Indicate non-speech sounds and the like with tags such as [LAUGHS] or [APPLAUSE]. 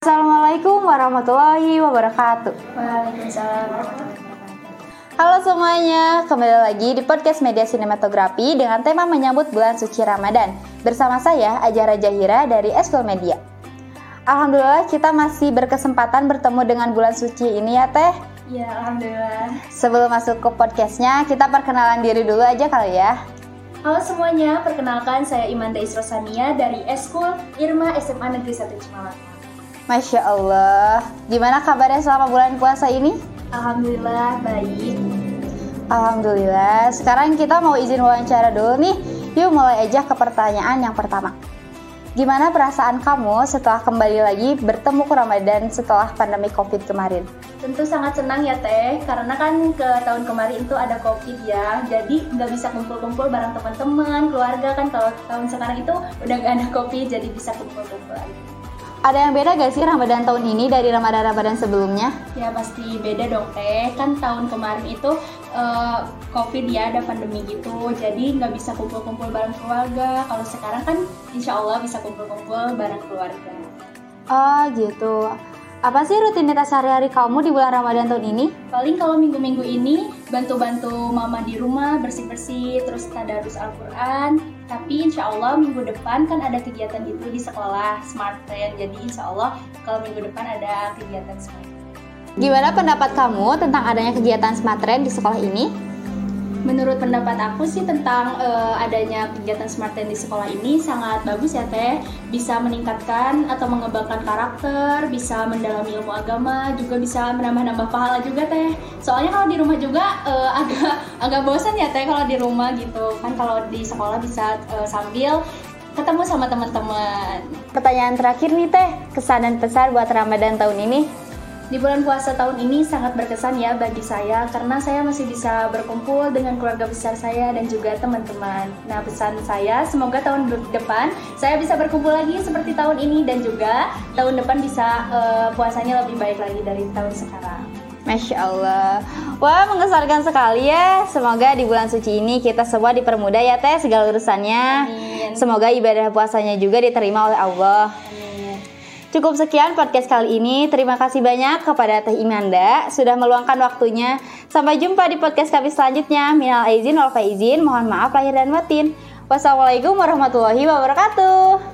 Assalamualaikum warahmatullahi wabarakatuh. Waalaikumsalam. Halo semuanya, kembali lagi di podcast Media Sinematografi dengan tema menyambut bulan suci Ramadan. Bersama saya Ajara Jahira dari Eskul Media. Alhamdulillah kita masih berkesempatan bertemu dengan bulan suci ini ya Teh. Ya, alhamdulillah. Sebelum masuk ke podcastnya, kita perkenalan diri dulu aja kali ya. Halo semuanya, perkenalkan saya Imanda Isrosania dari Eskul Irma SMA Negeri 1 Cimalang. Masya Allah, gimana kabarnya selama bulan puasa ini? Alhamdulillah baik. Alhamdulillah, sekarang kita mau izin wawancara dulu nih. Yuk mulai aja ke pertanyaan yang pertama. Gimana perasaan kamu setelah kembali lagi bertemu ke Ramadan setelah pandemi COVID kemarin? Tentu sangat senang ya Teh, karena kan ke tahun kemarin itu ada COVID ya, jadi nggak bisa kumpul-kumpul bareng teman-teman, keluarga kan kalau tahun sekarang itu udah nggak ada COVID, jadi bisa kumpul-kumpul lagi. Ada yang beda gak sih Ramadan tahun ini dari Ramadan-Ramadan sebelumnya? Ya pasti beda dong teh, kan tahun kemarin itu uh, covid ya ada pandemi gitu, jadi nggak bisa kumpul-kumpul bareng keluarga. Kalau sekarang kan insya Allah bisa kumpul-kumpul bareng keluarga. Oh gitu. Apa sih rutinitas sehari-hari kamu di bulan Ramadan tahun ini? Paling kalau minggu-minggu ini bantu-bantu mama di rumah bersih-bersih, terus tadarus Al-Quran. Tapi insya Allah minggu depan kan ada kegiatan itu di sekolah Smart Train. Jadi insya Allah kalau minggu depan ada kegiatan Smart Gimana pendapat kamu tentang adanya kegiatan Smart Train di sekolah ini? Menurut pendapat aku sih tentang uh, adanya kegiatan Smart di sekolah ini sangat bagus ya Teh. Bisa meningkatkan atau mengembangkan karakter, bisa mendalami ilmu agama, juga bisa menambah-nambah pahala juga Teh. Soalnya kalau di rumah juga uh, [LAUGHS] agak agak bosan ya Teh kalau di rumah gitu. Kan kalau di sekolah bisa uh, sambil ketemu sama teman-teman. Pertanyaan terakhir nih Teh, kesan dan pesan buat Ramadan tahun ini? Di bulan puasa tahun ini sangat berkesan ya bagi saya karena saya masih bisa berkumpul dengan keluarga besar saya dan juga teman-teman. Nah, pesan saya semoga tahun depan saya bisa berkumpul lagi seperti tahun ini dan juga tahun depan bisa uh, puasanya lebih baik lagi dari tahun sekarang. Masya Allah Wah mengesankan sekali ya Semoga di bulan suci ini kita semua dipermudah ya Teh segala urusannya Amin. Semoga ibadah puasanya juga diterima oleh Allah Cukup sekian podcast kali ini. Terima kasih banyak kepada Teh Imanda sudah meluangkan waktunya. Sampai jumpa di podcast kami selanjutnya. Minal aizin wal faizin. Mohon maaf lahir dan batin. Wassalamualaikum warahmatullahi wabarakatuh.